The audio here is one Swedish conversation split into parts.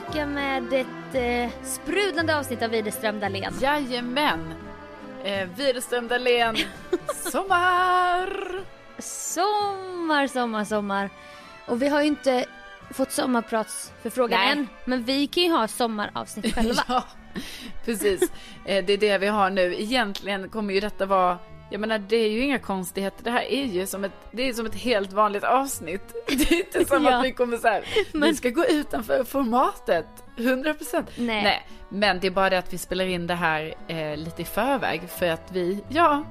tillbaka med ett eh, sprudlande avsnitt av Widerström Dahlén. Jajamän! Eh, Widerström Dahlén, sommar! Sommar, sommar, sommar. Och vi har ju inte fått sommarpratsförfrågan än. Men vi kan ju ha sommaravsnitt själva. Ja, precis. Eh, det är det vi har nu. Egentligen kommer ju detta vara jag menar det är ju inga konstigheter. Det här är ju som ett, det är som ett helt vanligt avsnitt. Det är inte som Ja. att vi kommer så här, Men- vi ska gå utanför formatet. 100%. Nej. Nej. Men det är bara det att vi spelar in det här eh, lite i förväg för att vi, ja,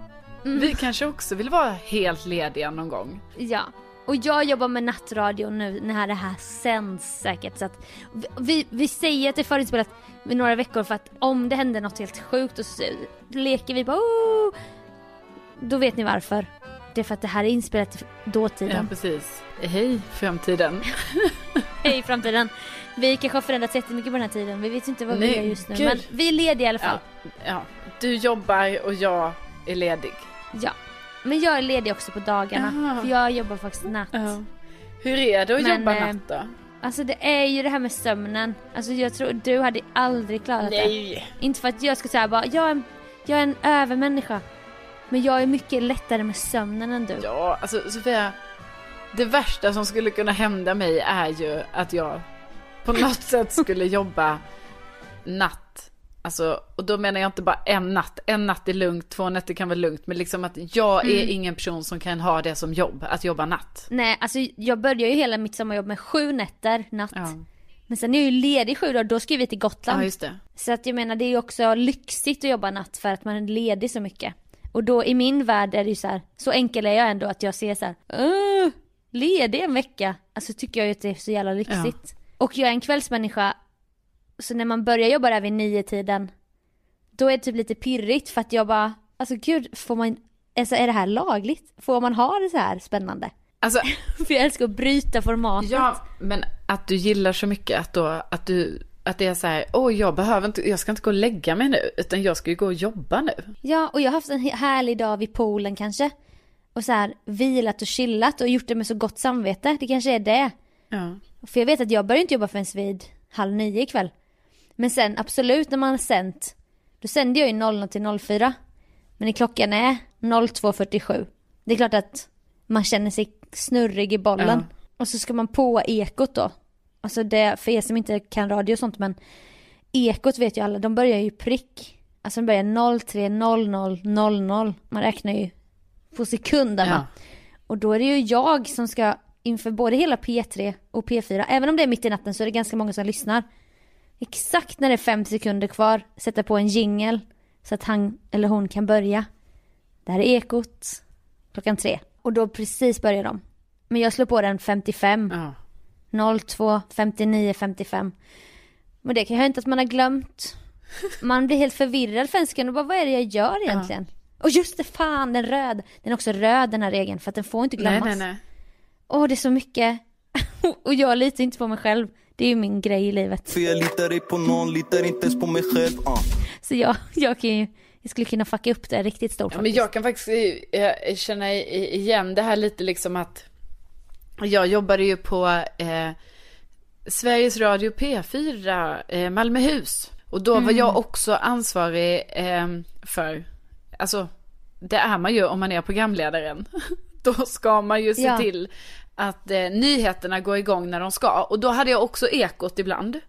Mm. vi kanske också vill vara helt lediga någon gång. Ja. Och jag jobbar med nattradio nu när det här sänds säkert. Så att vi- vi, säger att det är förinspelat i några veckor för att om det händer något helt sjukt och så leker vi bara oh! Då vet ni varför. Det är för att det här är inspelat i Ja, dåtiden. precis. Hej framtiden. Hej framtiden. Vi kanske har förändrats jättemycket på den här tiden. Vi vet inte vad vi Nej, gör just nu. gud. Men vi är lediga i alla fall. Ja, ja, du jobbar och jag är ledig. Ja. Men jag är ledig också på dagarna. Jaha. För jag jobbar faktiskt natt. Ja. Hur är det att Men, jobba eh, natt då? Alltså det är ju det här med sömnen. Alltså jag tror du hade aldrig klarat det. Inte för att jag ska säga bara, jag är, en, jag är en övermänniska. Men jag är mycket lättare med sömnen än du. Ja, alltså Sofia. Det värsta som skulle kunna hända mig är ju att jag på något sätt skulle jobba natt. Alltså, och då menar jag inte bara en natt. En natt är lugnt, två nätter kan vara lugnt. Men liksom att jag är ingen person som kan ha det som jobb, att jobba natt. Nej, alltså jag börjar ju hela mitt sommarjobb med sju nätter natt. Ja, Men sen är jag ju ledig sju dagar, då ska vi till Gotland. ja just det. Så att jag menar det är ju också lyxigt att jobba natt för att man är ledig så mycket. Och då i min värld är det ju så här, så enkel är jag ändå att jag ser så här, "Åh, ledig en vecka. Alltså tycker jag ju att det är så jävla lyxigt. Och jag är en kvällsmänniska, så när man börjar jobba där vid nio tiden då är det typ lite pirrigt för att jag bara, alltså gud, får man, alltså är det här lagligt? Får man ha det så här spännande? Alltså, För jag älskar att bryta formatet. ja, men att du gillar så mycket att då, att du, att det är så här, åh jag behöver inte, jag ska inte gå och lägga mig nu, utan jag ska ju gå och jobba nu. Ja, och jag har haft en härlig dag vid poolen kanske. Och så här vilat och chillat och gjort det med så gott samvete. Det kanske är det. Ja. För jag vet att jag börjar inte jobba förrän vid halv nio ikväll. Men sen absolut när man har sänt, då sänder jag ju 00 till 04. Men när klockan är 02.47. Det är klart att man känner sig snurrig i bollen. Och så ska man på ekot då. Alltså det, för er som inte kan radio och sånt men ekot vet ju alla, de börjar ju prick. Alltså de börjar 03.00.00. Man räknar ju på sekunderna. Ja. Och då är det ju jag som ska inför både hela P3 och P4, även om det är mitt i natten så är det ganska många som lyssnar. exakt när det är fem sekunder kvar sätta på en jingel så att han eller hon kan börja. Det här är Ekot klockan tre. Och då precis börjar de. Men jag slår på den 55. Ja. 02, 59, 55. Men det kan ju inte att man har glömt. Man blir helt förvirrad för en sekund och bara vad är det jag gör egentligen? Och just det, fan den röd. Den är också röd den här regeln för att den får inte Nej, glömmas. nej, nej. Åh det är så mycket. och jag litar inte på mig själv. Det är ju min grej i livet. För jag litar ej på någon, litar inte ens på mig själv uh. Så jag, jag kan ju, jag skulle kunna fucka upp det riktigt stort Ja, men jag kan faktiskt eh, känna i- igen det här lite liksom att jag jobbade ju på eh, Sveriges Radio P4 eh, Malmöhus. Och då var jag också ansvarig eh, för, alltså det är man ju om man är programledaren. då ska man ju se Ja. till att eh, nyheterna går igång när de ska. Och då hade jag också ekot ibland.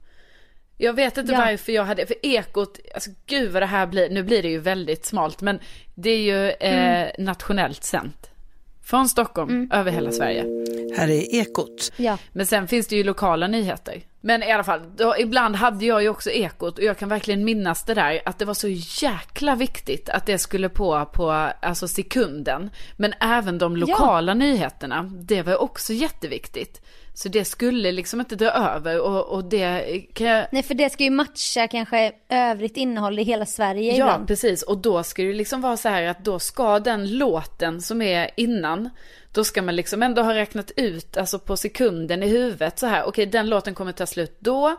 Jag vet inte Ja. varför jag hade, för ekot, alltså gud vad det här blir, nu blir det ju väldigt smalt, men det är ju eh, nationellt sänt. Från Stockholm, över hela Sverige. Här är Ekot. Ja. Men sen finns det ju lokala nyheter. Men i alla fall, då, ibland hade jag ju också ekot och jag kan verkligen minnas det där att det var så jäkla viktigt att det skulle på på alltså sekunden. Men även de lokala nyheterna, det var också jätteviktigt. Så det skulle liksom inte dra över och, och det kan jag... Nej för det ska ju matcha kanske övrigt innehåll i hela Sverige Ja, ibland. precis. Och då ska det liksom vara så här att då ska den låten som är innan, då ska man liksom ändå ha räknat ut, alltså på sekunden i huvudet så här, okej den låten kommer ta slut då,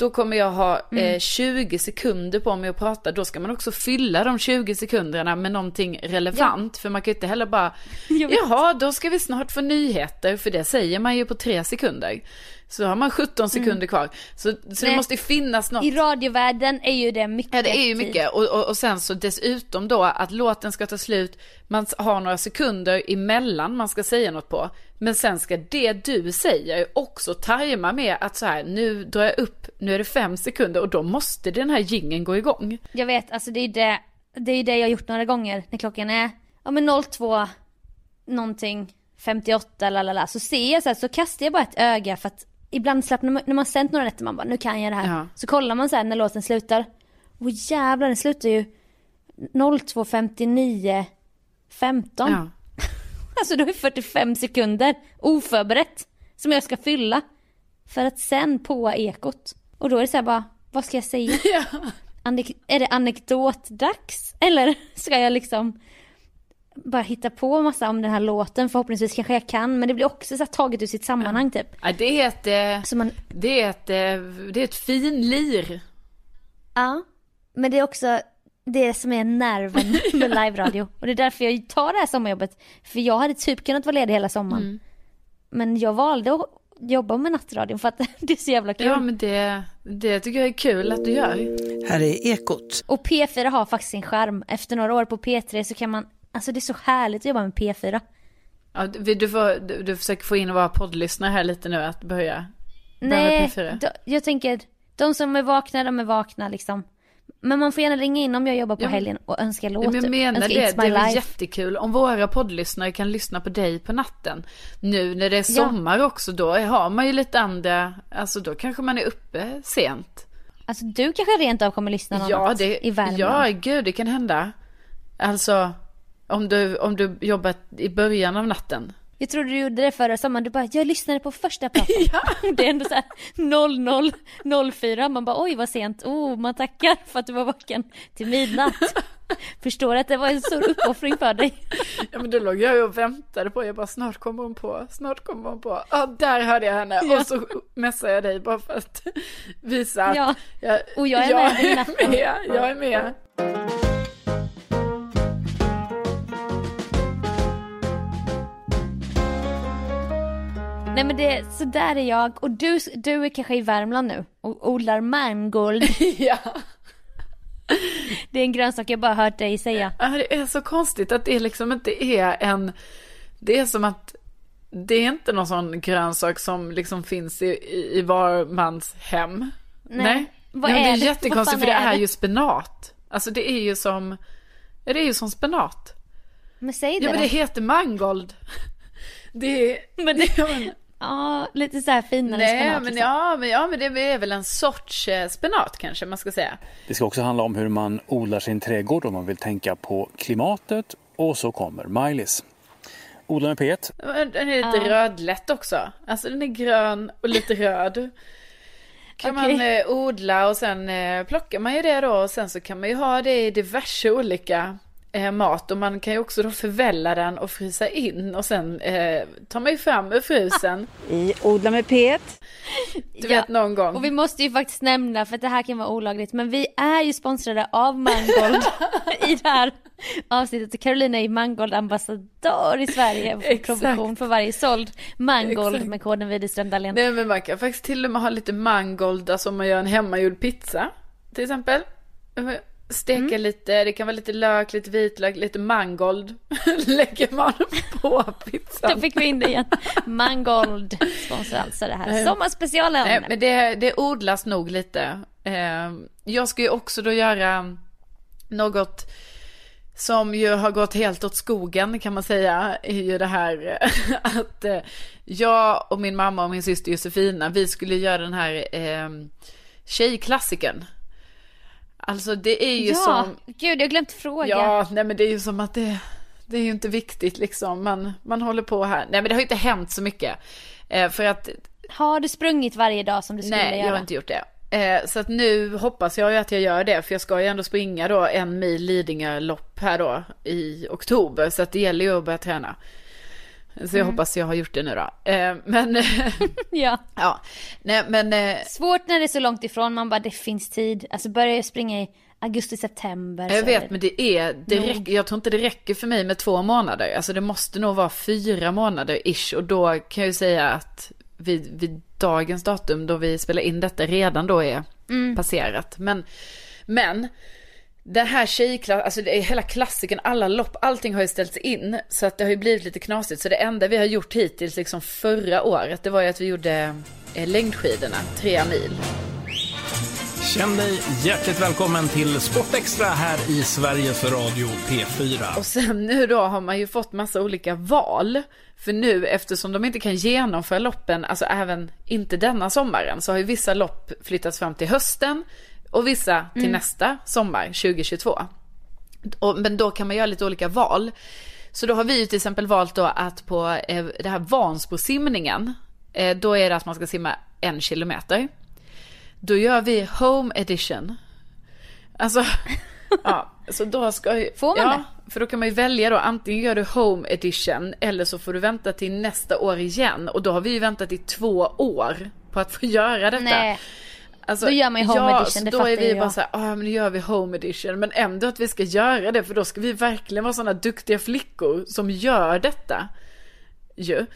då kommer jag ha Mm. eh, 20 sekunder på mig att prata, då ska man också fylla de 20 sekunderna med någonting relevant, för man kan ju inte heller bara, jaha, då ska vi snart få nyheter, för det säger man ju på tre sekunder. Så har man 17 sekunder kvar. Så, så det Mm. Måste ju finnas något. I radiovärlden är ju det mycket Ja det är ju mycket och, och, och sen så dessutom då att låten ska ta slut, man har några sekunder emellan man ska säga något på. Men sen ska det du säger också tajma med att så här, nu drar jag upp, nu är det fem sekunder och då måste den här gingen gå igång. Jag vet, alltså det är det, det är det jag har gjort några gånger när klockan är, ja men 02 någonting, 58 lalala, så ser jag så här, så kastar jag bara ett öga för att ibland slappnar man, när man sänt några nätter man bara, nu kan jag det här. Ja. Så kollar man så här när låten slutar, och jävlar den slutar ju 02.59 15. Ja. Alltså då är 45 sekunder oförberett som jag ska fylla. För att sen på ekot. Och då är det så här bara, vad ska jag säga? Anek- är det anekdotdags? Eller ska jag liksom bara hitta på massa om den här låten? Förhoppningsvis kanske jag kan, men det blir också så taget ur sitt sammanhang typ. Ja, det är ett, eh, man, det är ett, eh, det är ett finlir. ja. Men det är också det som är nerven med live-radio. Och det är därför jag tar det här sommarjobbet. För jag hade typ kunnat vara ledig hela sommaren. Men jag valde att jobba med nattradion för att det är så jävla kul. Ja men det, det tycker jag är kul att du gör. Här är Ekot. Och P4 har faktiskt sin charm. Efter några år på P3 så kan man, alltså det är så härligt att jobba med P4. Ja, du, får, du, du försöker få in våra poddlyssnare här lite nu att börja. börja med Nej, P4. då, jag tänker, de som är vakna, de är vakna liksom. Men man får gärna ringa in om jag jobbar på Ja, helgen och önska låt. Ja, jag menar önska det, It's det My är väl Life. jättekul om våra poddlyssnare kan lyssna på dig på natten. Nu när det är Ja. sommar också, då har man ju lite andra, alltså då kanske man är uppe sent. Alltså du kanske rent av kommer lyssna någon Ja, det, i Värmland. ja, gud det kan hända. Alltså, om du, om du jobbat i början av natten. Jag trodde du gjorde det förra sommaren, du bara, jag lyssnade på första praten. Det är ändå så här 00.04, man bara oj vad sent, oh man tackar för att du var vaken till midnatt. Förstår att det var en stor uppoffring för dig. Ja men då låg jag ju och väntade på, jag bara snart kommer hon på, snart kommer hon på. Ja, där hörde jag henne. Ja. Och så messade jag dig bara för att visa att Ja, jag, och jag är med dig i natten. med, jag är med. Nej men det, så där är jag och du, du är kanske i Värmland nu och odlar mangold. Ja. Det är en grönsak jag bara hört dig säga. Ja, det är så konstigt att det liksom inte är en... Det är som att det är inte någon sån grönsak som liksom finns i, i, i var mans hem. Nej. Vad Nej, är det är det? Jättekonstigt för det är är det? ju spenat. Alltså det är ju som... Det är ju som spenat. Men säg det Ja men det heter mangold. Det är... Men det- ja, lite så här finare Nej, spenat. men liksom. ja, men ja, men det är väl en sorts eh, spenat kanske man ska säga. Det ska också handla om hur man odlar sin trädgård om man vill tänka på klimatet. Och så kommer Maj-Lis. Odla med P1. Den är lite Ja. rödlätt också. Alltså den är grön och lite röd. Kan Okej. man eh, odla och sen eh, plockar man ju det då och sen så kan man ju ha det i diverse olika eh, mat och man kan ju också då förvälla den och frysa in och sen eh, tar man ju fram ur frysen. I Odla med P1. Du vet någon gång. Och vi måste ju faktiskt nämna, för att det här kan vara olagligt, men vi är ju sponsrade av Mangold i det här avsnittet. Och Carolina är Mangold ambassadör i Sverige Exakt. provision för varje såld Mangold Exakt. med koden Widerström Dahlén. Nej men man kan faktiskt till och med ha lite mangold, alltså om man gör en hemmagjord pizza till exempel. Steka Mm. lite, det kan vara lite lök, lite vitlök, lite mangold. Lägger man på pizzan. Då fick vi in det igen. Mangold sponsrar alltså det här sommarspecialen. Nej, men det, det odlas nog lite. Eh, jag ska ju också då göra något som ju har gått helt åt skogen kan man säga. Är ju det här att eh, jag och min mamma och min syster Josefina, vi skulle göra den här eh, tjejklassikern. Alltså det är ju ja, som... gud jag glömt fråga. Ja, nej men det är ju som att det, det är ju inte viktigt liksom. Man, man håller på här. Nej men det har ju inte hänt så mycket. Eh, för att Har du sprungit varje dag som du skulle Nej, göra? jag har inte gjort det. Eh, så att nu hoppas jag ju att jag gör det, för jag ska ju ändå springa då en mil Lidingö-lopp här då i oktober, så att det gäller ju att börja träna. Så jag hoppas jag har gjort det nu då. Eh, men, Ja. ja, nej men, eh, Svårt när det är så långt ifrån, man bara det finns tid. Alltså börjar jag springa i augusti, september. jag vet, det- men det är, det räcker, jag tror inte det räcker för mig med två månader. Alltså det måste nog vara fyra månader ish, och då kan jag ju säga att vid, vid dagens datum då vi spelar in detta redan då är passerat. Men, men den här tjejklassen, alltså det är hela klassiken, alla lopp, allting har ju ställts in. Så att det har ju blivit lite knasigt. Så det enda vi har gjort hittills, liksom förra året, det var ju att vi gjorde eh, längdskidorna, tre mil. Känn dig hjärtligt välkommen till Sportextra här i Sveriges Radio P4. Och sen nu då har man ju fått massa olika val. För nu eftersom de inte kan genomföra loppen, alltså även inte denna sommaren, så har ju vissa lopp flyttats fram till hösten och vissa till nästa sommar, 2022. Och, men då kan man göra lite olika val. Så då har vi ju till exempel valt då att på eh, det här Vansbrosimningen, eh, då är det att man ska simma en kilometer. Då gör vi home edition. Alltså, ja, så då ska ju... Får man ja, för då kan man ju välja då, antingen gör du home edition eller så får du vänta till nästa år igen. Och då har vi ju väntat i två år på att få göra detta. Nej. Alltså, Då gör man ju home ja, edition, det då är vi bara så här, ja men nu gör vi home edition. Men ändå att vi ska göra det, för då ska vi verkligen vara sådana duktiga flickor som gör detta. Ju.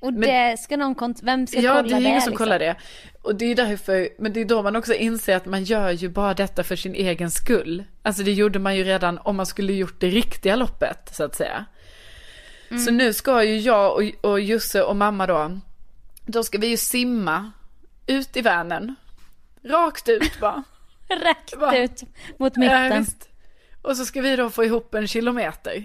Och Men- det ska någon kont- vem ska Ja, kolla det det? är ingen som liksom? kollar det. Och det är därför, men det är då man också inser att man gör ju bara detta för sin egen skull. Alltså det gjorde man ju redan om man skulle gjort det riktiga loppet, så att säga. Mm. Så nu ska ju jag och, och Jusse och mamma då, då ska vi ju simma ut i Vänern. Rakt ut bara. Rätt Va? ut mot Ja, mitten. visst. Och så ska vi då få ihop en kilometer.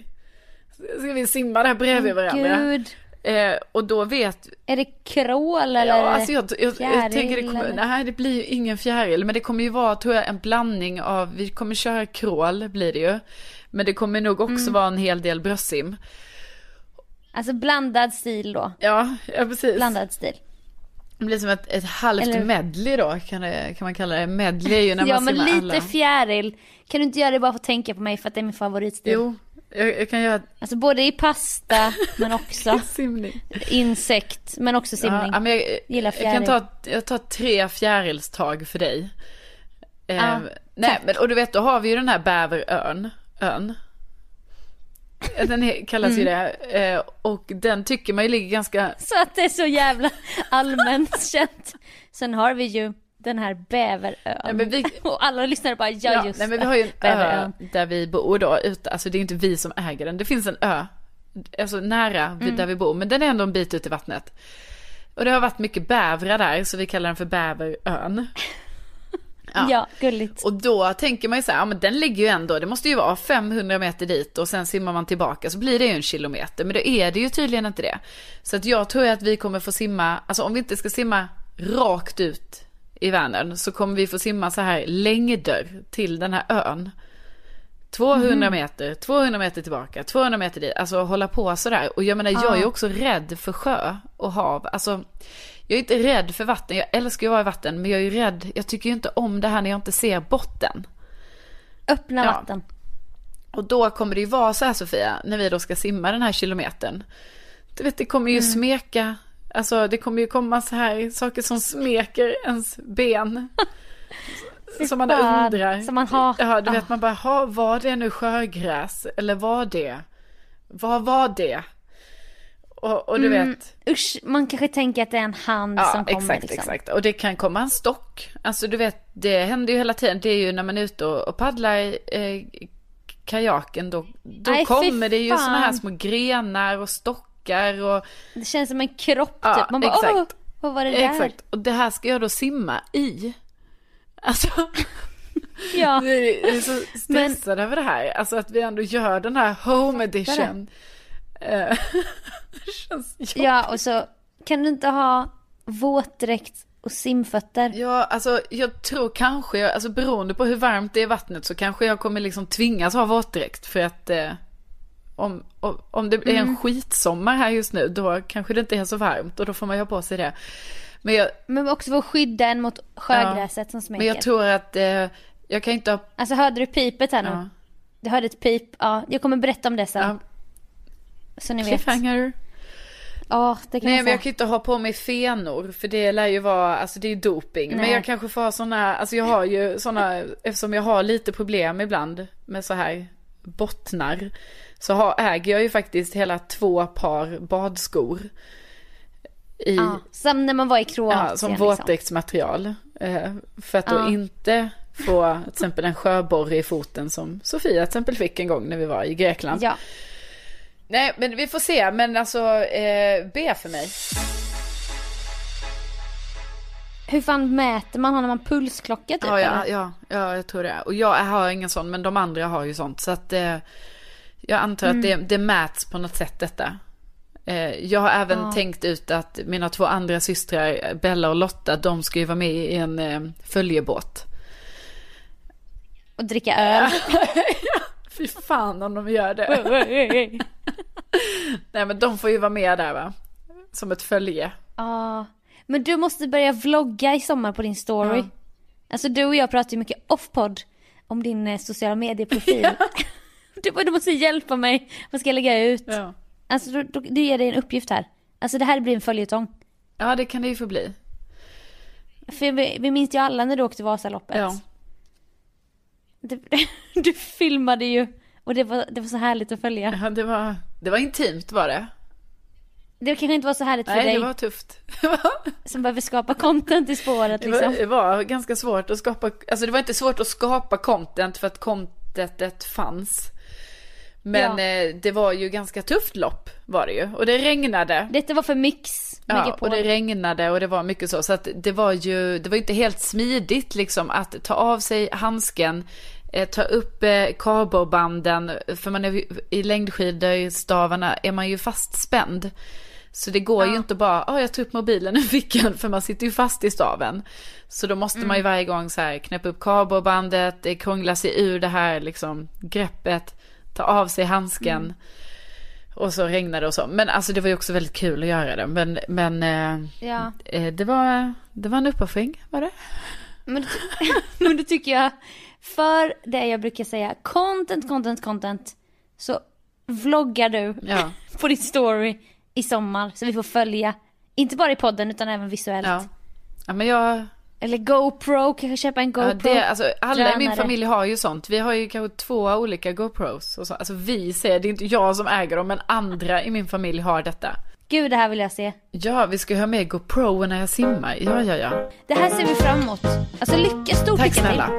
Så ska vi simma där bredvid varandra. Gud. Eh, och då vet Är det krål eller? Ja, alltså jag, jag, jag tänker det kommer, eller? nej det blir ju ingen fjäril, men det kommer ju vara tror jag en blandning av, vi kommer köra crawl blir det ju. Men det kommer nog också Mm. vara en hel del bröstsim. Alltså blandad stil då. Ja, ja precis. Blandad stil. Det blir som ett, ett halvt Eller- medley då, kan, det, kan man kalla det. Medley är ju när man Ja men lite alla. fjäril. Kan du inte göra det bara för att tänka på mig för att det är min favoritstil? Jo, jag, jag kan göra Alltså både i pasta men också simning. insekt men också simning. Ja, men jag, Gillar jag kan fjäril. ta, jag tar tre fjärilstag för dig. Eh, Ja, nej, men, och du vet, då har vi ju den här bäverön. Ön. Den kallas ju Mm. det. Eh, och den tycker man ju ligger ganska... Så att det är så jävla allmänt känt. Sen har vi ju den här bäverön. Nej, vi- Och alla lyssnare bara, ja, Ja, just nej, men vi har ju en ö Bäverön. där vi bor då. Ute, alltså det är inte vi som äger den. Det finns en ö. Alltså nära Mm. där vi bor. Men den är ändå en bit ut i vattnet. Och det har varit mycket bävrar där, så vi kallar den för bäverön. Ja, gulligt. Och då tänker man ju så här, ja men den ligger ju ändå, det måste ju vara 500 meter dit och sen simmar man tillbaka så blir det ju en kilometer. Men då är det ju tydligen inte det. Så att jag tror att vi kommer få simma, alltså om vi inte ska simma rakt ut i Vänern så kommer vi få simma så här längder till den här ön. 200 Mhm. meter, 200 meter tillbaka, 200 meter dit. Alltså hålla på sådär. Och jag menar, jag är också rädd för sjö och hav. Alltså, jag är inte rädd för vatten. Jag älskar ju att vara i vatten. Men jag är ju rädd. Jag tycker ju inte om det här när jag inte ser botten. Öppna Ja. vatten. Och då kommer det ju vara så här Sofia, när vi då ska simma den här kilometern. Du vet, det kommer ju Mm. smeka. Alltså det kommer ju komma så här saker som smeker ens ben. som man undrar. som man hatar. Ja, du vet man bara, ha, var det nu sjögräs? Eller var det? Vad var det? Och, och du Mm, vet. Usch, man kanske tänker att det är en hand Ja, som kommer exakt, liksom. exakt. Och det kan komma en stock. Alltså du vet, det händer ju hela tiden. Det är ju när man är ute och, och paddlar eh, kajaken då, då fy kommer det ju såna här små grenar och stockar och... Det känns som en kropp Ja, typ. Man bara, exakt. åh, vad var det där? Exakt. Och det här ska jag då simma i. Alltså, Ja. jag är så stressad över det här. Alltså att vi ändå gör den här home edition. Eh, känns jobbigt. Ja, och så kan du inte ha våtdräkt och simfötter. Ja, alltså jag tror kanske, jag, alltså beroende på hur varmt det är i vattnet så kanske jag kommer liksom tvingas ha våtdräkt för att eh, om, om, om det är en Mm. skitsommar här just nu då kanske det inte är så varmt och då får man ju ha på sig det. Men jag, Men också för att skydda en mot sjögräset som smeker. men jag tror att eh, jag kan inte ha... Alltså hörde du pipet här nu? Ja. Du hörde ett pip? Ja, jag kommer berätta om det sen. Ja, Så ni vet. cliffhanger. Ja, det kan Nej jag men jag kan inte ha på mig fenor för det lär ju vara, alltså det är doping. Men Nej. jag kanske får ha sådana, alltså jag har ju sådana, eftersom jag har lite problem ibland med så här bottnar. Så har, äger jag ju faktiskt hela två par badskor. I, Ja, som när man var i Kroatien. ja, som liksom. våtdräktsmaterial. Eh, för att då Ja. inte få till exempel en sjöborre i foten som Sofia till exempel fick en gång när vi var i Grekland. Ja. Nej men vi får se, men alltså eh, be för mig. Hur fan mäter man? Har man pulsklocka typ? Ja, ja, ja, ja, jag tror det. Och jag har ingen sån, men de andra har ju sånt. Så att eh, jag antar att det, det mäts på något sätt detta. Eh, jag har även Ja. tänkt ut att mina två andra systrar, Bella och Lotta, de ska ju vara med i en eh, följebåt. Och dricka öl. Fy fan om de gör det. Nej men de får ju vara med där va? Som ett följe. Ja. Men du måste börja vlogga i sommar på din story. Ja. Alltså du och jag pratar ju mycket off-podd om din eh, sociala medieprofil. du, bara, du måste hjälpa mig. Vad ska jag lägga ut? Ja. Alltså du, du, du ger dig en uppgift här. Alltså det här blir en följetong. ja, det kan det ju få bli. För vi, vi minns ju alla när du åkte Vasaloppet. Ja. Du, du filmade ju och det var, det var så härligt att följa. Ja, det var, det var intimt var det. Det kanske inte var så härligt för Nej, dig det var tufft. som behöver skapa content i spåret Det var, liksom. det var ganska svårt att skapa, alltså det var inte svårt att skapa content för att contentet fanns. Men Ja. eh, det var ju ganska tufft lopp var det ju. Och det regnade. Detta var för Mix Ja, och det regnade och det var mycket så. Så att det var ju, det var inte helt smidigt liksom att ta av sig handsken, eh, ta upp eh, karborbanden, för man är i längdskidstavarna är man ju fastspänd. Så det går ju inte bara, ja jag tar upp mobilen ur fickan för man sitter ju fast i staven. Så då måste man ju varje gång så här knäppa upp karbobandet, eh, krångla sig ur det här liksom greppet, ta av sig handsken. Och så regnade det och så. Men alltså det var ju också väldigt kul att göra det. Men, men eh, Ja. eh, det, var, det var en uppoffring, var det? Men, men då tycker jag, för det jag brukar säga, content, content, content, så vloggar du Ja. på din story i sommar så vi får följa, inte bara i podden utan även visuellt. Ja. Ja men jag, Eller GoPro, kanske köpa en GoPro. ja, det, alltså, alla i min drönare. familj har ju sånt. Vi har ju kanske två olika GoPros. Och så. Alltså vi ser, det är inte jag som äger dem, men andra i min familj har detta. Gud, det här vill jag se. Ja, vi ska ha med GoPro när jag simmar. Ja, ja, ja. Det här ser vi fram emot. Alltså lycka, stort Tack lycka till. snälla.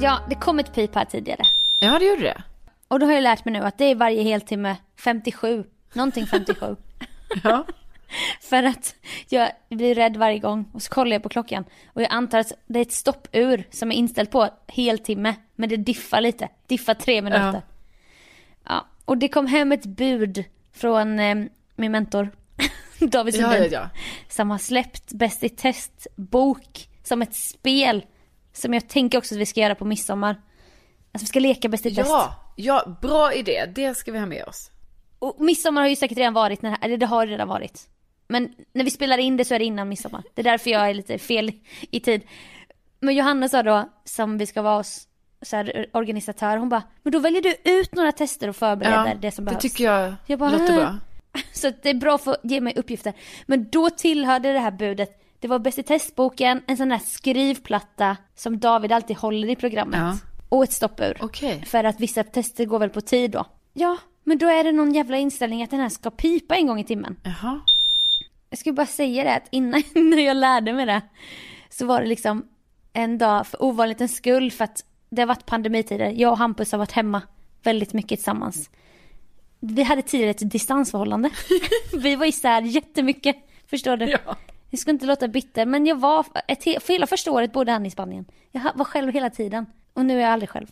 Ja, det kom ett pip här tidigare. Ja, det gjorde det. Och då har jag lärt mig nu att det är varje heltimme 57. Någonting 57. Ja. För att jag blir rädd varje gång och så kollar jag på klockan och jag antar att det är ett stoppur som är inställt på heltimme men det diffar lite, diffar tre minuter. Ja. ja. Och det kom hem ett bud från eh, min mentor David Sundin. Ja, ja, som har släppt Bäst i test bok som ett spel. Som jag tänker också att vi ska göra på midsommar. Alltså vi ska leka Bäst i test. Ja, ja, bra idé. Det ska vi ha med oss. Och midsommar har ju säkert redan varit, när, eller det har redan varit. Men när vi spelar in det så är det innan midsommar. Det är därför jag är lite fel i tid. Men Johanna sa då, som vi ska vara hos så här, organisatör, hon bara, men då väljer du ut några tester och förbereder ja, det som behövs. det tycker jag, jag bara, låter bra. Så det är bra för att ge mig uppgifter. Men då tillhörde det här budet, det var Bäst i testboken, en sån där skrivplatta som David alltid håller i programmet. Ja. Och ett stoppur. Okay. För att vissa tester går väl på tid då. Ja, men då är det någon jävla inställning att den här ska pipa en gång i timmen. Jaha. Jag skulle bara säga det att innan när jag lärde mig det så var det liksom en dag för ovanlighetens skull för att det har varit pandemitider. Jag och Hampus har varit hemma väldigt mycket tillsammans vi hade tidigare ett distansförhållande. vi var isär jättemycket, förstår du? Ja. Jag ska inte låta bitter, men jag var, ett, för hela första året bodde han i Spanien. Jag var själv hela tiden. Och nu är jag aldrig själv.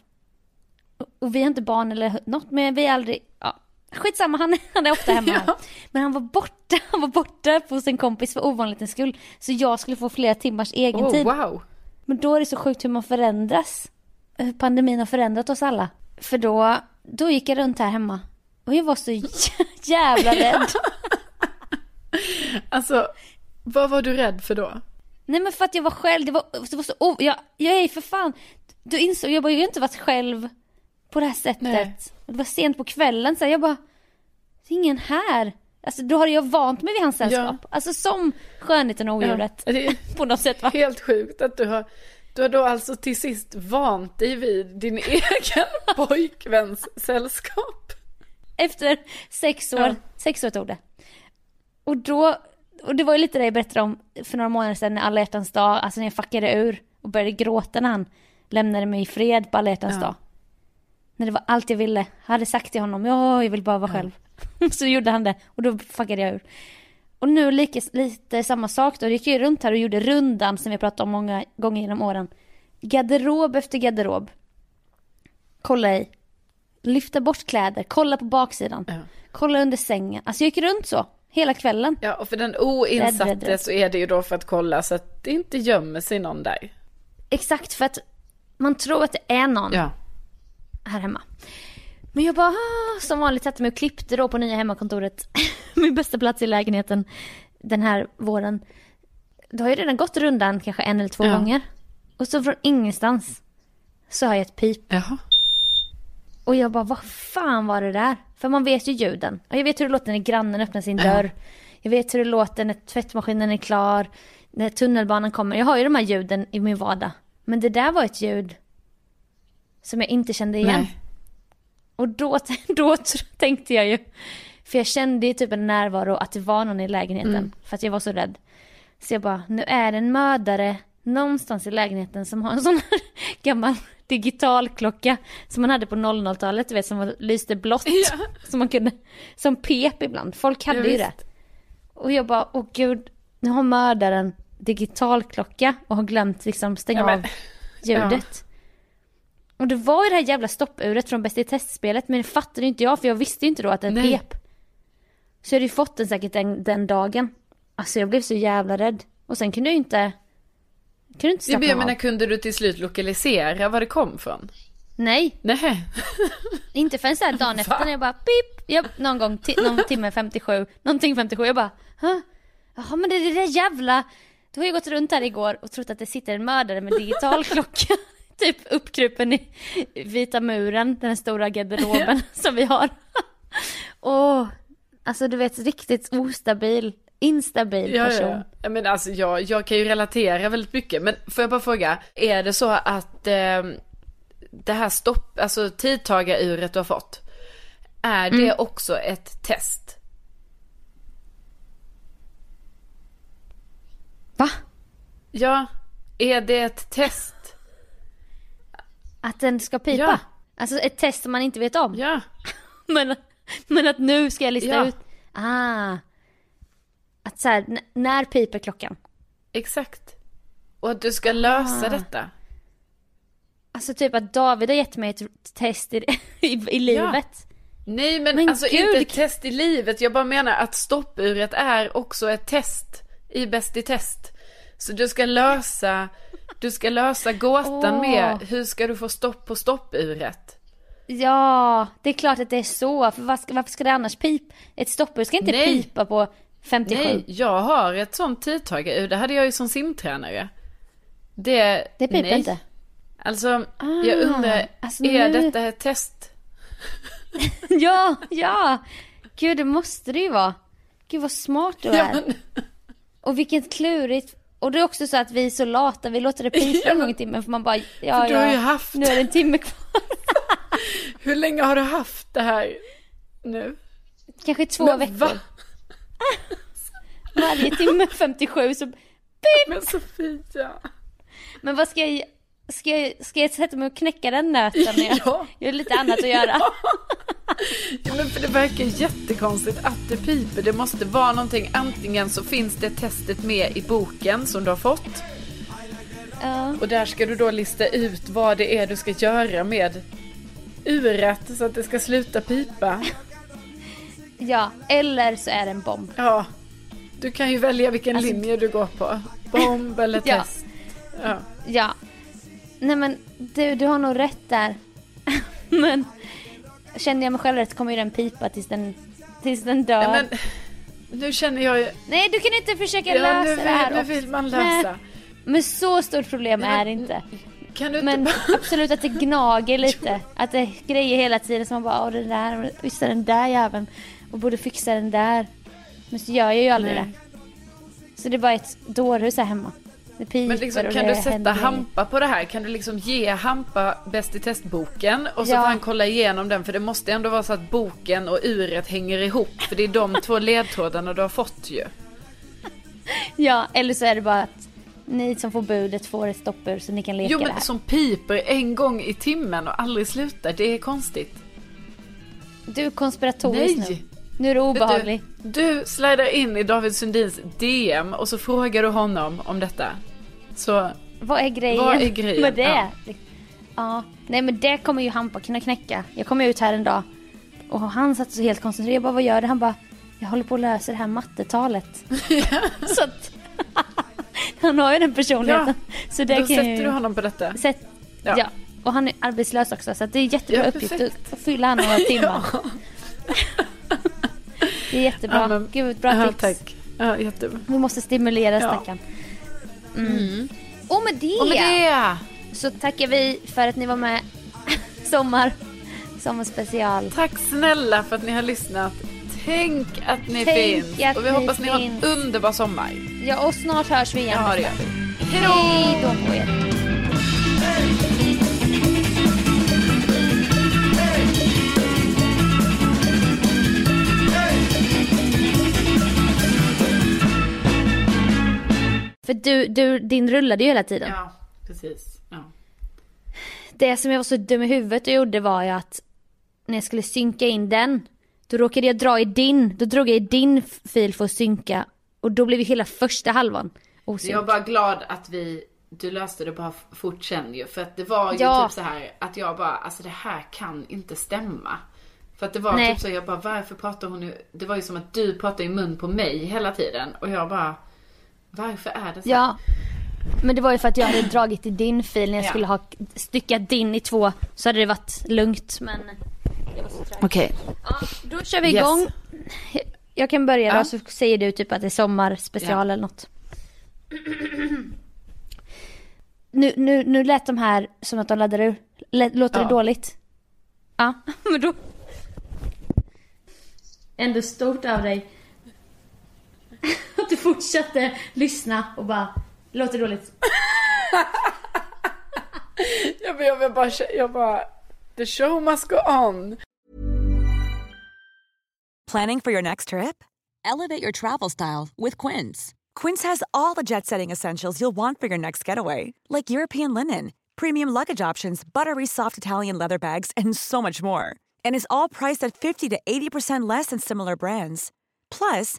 Och, vi har inte barn eller något, men vi är aldrig, ja. Skitsamma, han, han är ofta hemma ja. Men han var borta, han var borta hos en kompis för ovanlighetens skull. Så jag skulle få flera timmars egen oh, tid. Wow. Men då är det så sjukt hur man förändras. Hur pandemin har förändrat oss alla. För då, då gick jag runt här hemma och jag var så jävla rädd. alltså, vad var du rädd för då? Nej men för att jag var själv, det var, det var så, oh, jag, jag är för fan, du insåg, jag har ju inte varit själv på det här sättet. Nej. Det var sent på kvällen så jag bara, det är ingen här. Alltså då har jag vant mig vid hans sällskap. Ja. Alltså som skönheten och odjuret. Ja, är på något sätt va? Helt sjukt att du har, du har då alltså till sist vant dig vid din egen pojkväns sällskap efter sex år, ja. sex år tog det. Och då, och det var ju lite det jag berättade om för några månader sedan när alla hjärtans dag, alltså när jag fuckade ur och började gråta när han lämnade mig i fred på alla hjärtans ja. dag. När det var allt jag ville, jag hade sagt till honom, ja jag vill bara vara ja. själv. så gjorde han det och då fuckade jag ur. Och nu lika, lite samma sak då, gick jag runt här och gjorde rundan som vi pratat om många gånger genom åren. Garderob efter garderob. Kolla i, lyfta bort kläder, kolla på baksidan, ja. kolla under sängen. Alltså jag gick runt så hela kvällen. Ja, och för den oinsatte rädd, rädd, rädd. så är det ju då för att kolla så att det inte gömmer sig någon där. Exakt, för att man tror att det är någon ja. Här hemma. Men jag bara, ah, som vanligt satte mig och klippte då på nya hemmakontoret. Min bästa plats i lägenheten den här våren. Då har jag redan gått rundan kanske en eller två ja. gånger. Och så från ingenstans så har jag ett pip. Jaha. Och jag bara, vad fan var det där? För man vet ju ljuden. Och jag vet hur det låter när grannen öppnar sin dörr. Jag vet hur det låter när tvättmaskinen är klar. När tunnelbanan kommer. Jag har ju de här ljuden i min vardag. Men det där var ett ljud som jag inte kände igen. Nej. Och då, då tänkte jag ju, för jag kände ju typ en närvaro att det var någon i lägenheten. Mm. För att jag var så rädd. Så jag bara, nu är det en mördare någonstans i lägenheten som har en sån här gammal digitalklocka som man hade på 00-talet, du vet som lyste blått. Ja. Som man kunde, som pep ibland. Folk hade ja, ju det. Och jag bara, åh gud, nu har mördaren digitalklocka och har glömt liksom stänga ja, men, av ljudet. Och det var ju det här jävla stoppuret från Bäst i testspelet men det fattade inte jag för jag visste ju inte då att den Nej. pep. Så jag hade ju fått den säkert den, den dagen. Alltså jag blev så jävla rädd. Och sen kunde jag inte kan du inte slappna Jag menar, kunde du till slut lokalisera var det kom från? Nej. Nej. inte förrän såhär dagen efter när jag bara pip, jag, någon gång, någon timme 57, någonting 57, jag bara, Hä? jaha men det är det där jävla, du har ju gått runt här igår och trott att det sitter en mördare med digital klocka, typ uppkrupen i vita muren, den stora garderoben som vi har. och alltså du vet riktigt ostabil instabil person. Ja, ja. Men alltså jag, jag kan ju relatera väldigt mycket. Men får jag bara fråga, är det så att eh, det här stopp, alltså tidtagaruret du har fått, är det mm. också ett test? Va? Ja, är det ett test? Att den ska pipa? Ja. Alltså ett test som man inte vet om? Ja. men, men att nu ska jag lista ja. ut, ah. Att så här, när piper klockan? Exakt. Och att du ska lösa Ah. detta. Alltså typ att David har gett mig ett test i, i, i livet. Nej men, Men alltså gud. inte ett test i livet. Jag bara menar att stoppuret är också ett test i Bäst i test. Så du ska lösa, du ska lösa gåtan Åh. med hur ska du få stopp på stoppuret. Ja, det är klart att det är så. För ska, varför ska det annars pipa? Ett stoppur ska inte Nej. pipa på 57. Nej, jag har ett sånt tidtagarur. Det hade jag ju som simtränare. Det, Det piper nej. inte. Alltså, Ah, jag undrar, alltså är nu- detta ett test? ja, ja. Gud, det måste det ju vara. Gud vad smart du är. Ja, men- Och vilket klurigt. Och det är också så att vi är så lata, vi låter det pipa en gång i timmen för man bara, ja För du har ja, ju haft- nu är det en timme kvar. Hur länge har du haft det här nu? Kanske två Men veckor. va? Varje timme 57 så Men Sofia. Men vad ska jag, ska jag, ska jag sätta mig och knäcka den nöten jag, Ja. jag har lite annat att göra? Ja, men för det verkar jättekonstigt att det piper. Det måste vara någonting. Antingen så finns det testet med i boken som du har fått. Ja. Och där ska du då lista ut vad det är du ska göra med uret så att det ska sluta pipa. ja, eller så är det en bomb. Ja. Du kan ju välja vilken Alltså- linje du går på. Bomb eller Ja. test. Ja. Ja. Nej men du, du har nog rätt där. men känner jag mig själv rätt kommer ju den pipa tills den, tills den dör. Ja, men nu känner jag ju... Nej du kan inte försöka Ja, lösa nu det här vill, nu vill man Nej, lösa. Men så stort problem Nej, men- är det inte. Kan du inte Men bara... absolut att det gnager lite. Att det är grejer hela tiden som man bara, åh den där, just den där jäveln. Och borde fixa den där. Men så gör jag ju aldrig Nej. det. Så det är bara ett dårhus här hemma. Det Men liksom, kan det du sätta händer. Hampa på det här? Kan du liksom ge Hampa Bäst i testboken och så Ja. får han kolla igenom den för det måste ändå vara så att boken och uret hänger ihop för det är de två ledtrådarna du har fått ju. Ja, eller så är det bara att ni som får budet får ett stoppur så ni kan leka Jo det men här. som piper en gång i timmen och aldrig slutar, det är konstigt. Du är konspiratorisk. Nej! Nu är du obehaglig. Du, du slidar in i David Sundins DM och så frågar du honom om detta. Så Vad är grejen? Vad är grejen? med det? Ja. Ja. Nej men det kommer ju Hampa kunna knäcka. Jag kom ut här en dag och han satt så helt koncentrerad. Jag bara, vad gör du? Han bara, jag håller på att lösa det här mattetalet. så att han har ju den personligheten. så det då sätter ju... du honom på detta. Sätt... Ja. Ja. Och han är arbetslös också så det är jättebra Ja, uppgift att fylla han några timmar. Det är jättebra. Ja, men- Gud, bra ja, tips. tack. Ja, jättebra. Vi måste stimulera stackaren. Mm. Och med det, Och med det! så tackar vi för att ni var med sommar. Sommarspecial. Tack snälla för att ni har lyssnat. Tänk att ni Tänk finns. att och vi hoppas ni har en finns. underbar sommar. Ja, och snart hörs vi igen. Ja, det gör vi. Hej då på er. Du, du, din rullade ju hela tiden. Ja, precis. Ja. Det som jag var så dum i huvudet och gjorde var ju att när jag skulle synka in den, då råkade jag dra i din, då drog jag i din fil för att synka och då blev ju hela första halvan osynk. Jag är bara glad att vi, du löste det bara fort sen ju. För att det var ju Ja. typ så här att jag bara, alltså det här kan inte stämma. För att det var Nej. typ så, jag bara varför pratar hon nu? Det var ju som att du pratade i mun på mig hela tiden. Och jag bara, varför är det så? Ja. Men det var ju för att jag hade dragit i din fil när jag Ja. skulle ha styckat din i två så hade det varit lugnt men jag var så trög. Okej. Ja, då kör vi Yes. igång. Jag kan börja då Ja. så säger du typ att det är sommarspecial Ja. eller något. Nu, nu, nu lät de här som att de laddar ur. Låter Ja. det dåligt? Ja, men då... Ändå stort av dig. Att du fortsatte lyssna och bara, låter dåligt. Jag, jag, jag, bara, jag bara, the show must go on. Planning for your next trip? Elevate your travel style with Quince. Quince has all the jet setting essentials you'll want for your next getaway, like European linen, premium luggage options, buttery soft Italian leather bags, and so much more. And is all priced at 50 to 80% less than similar brands. Plus,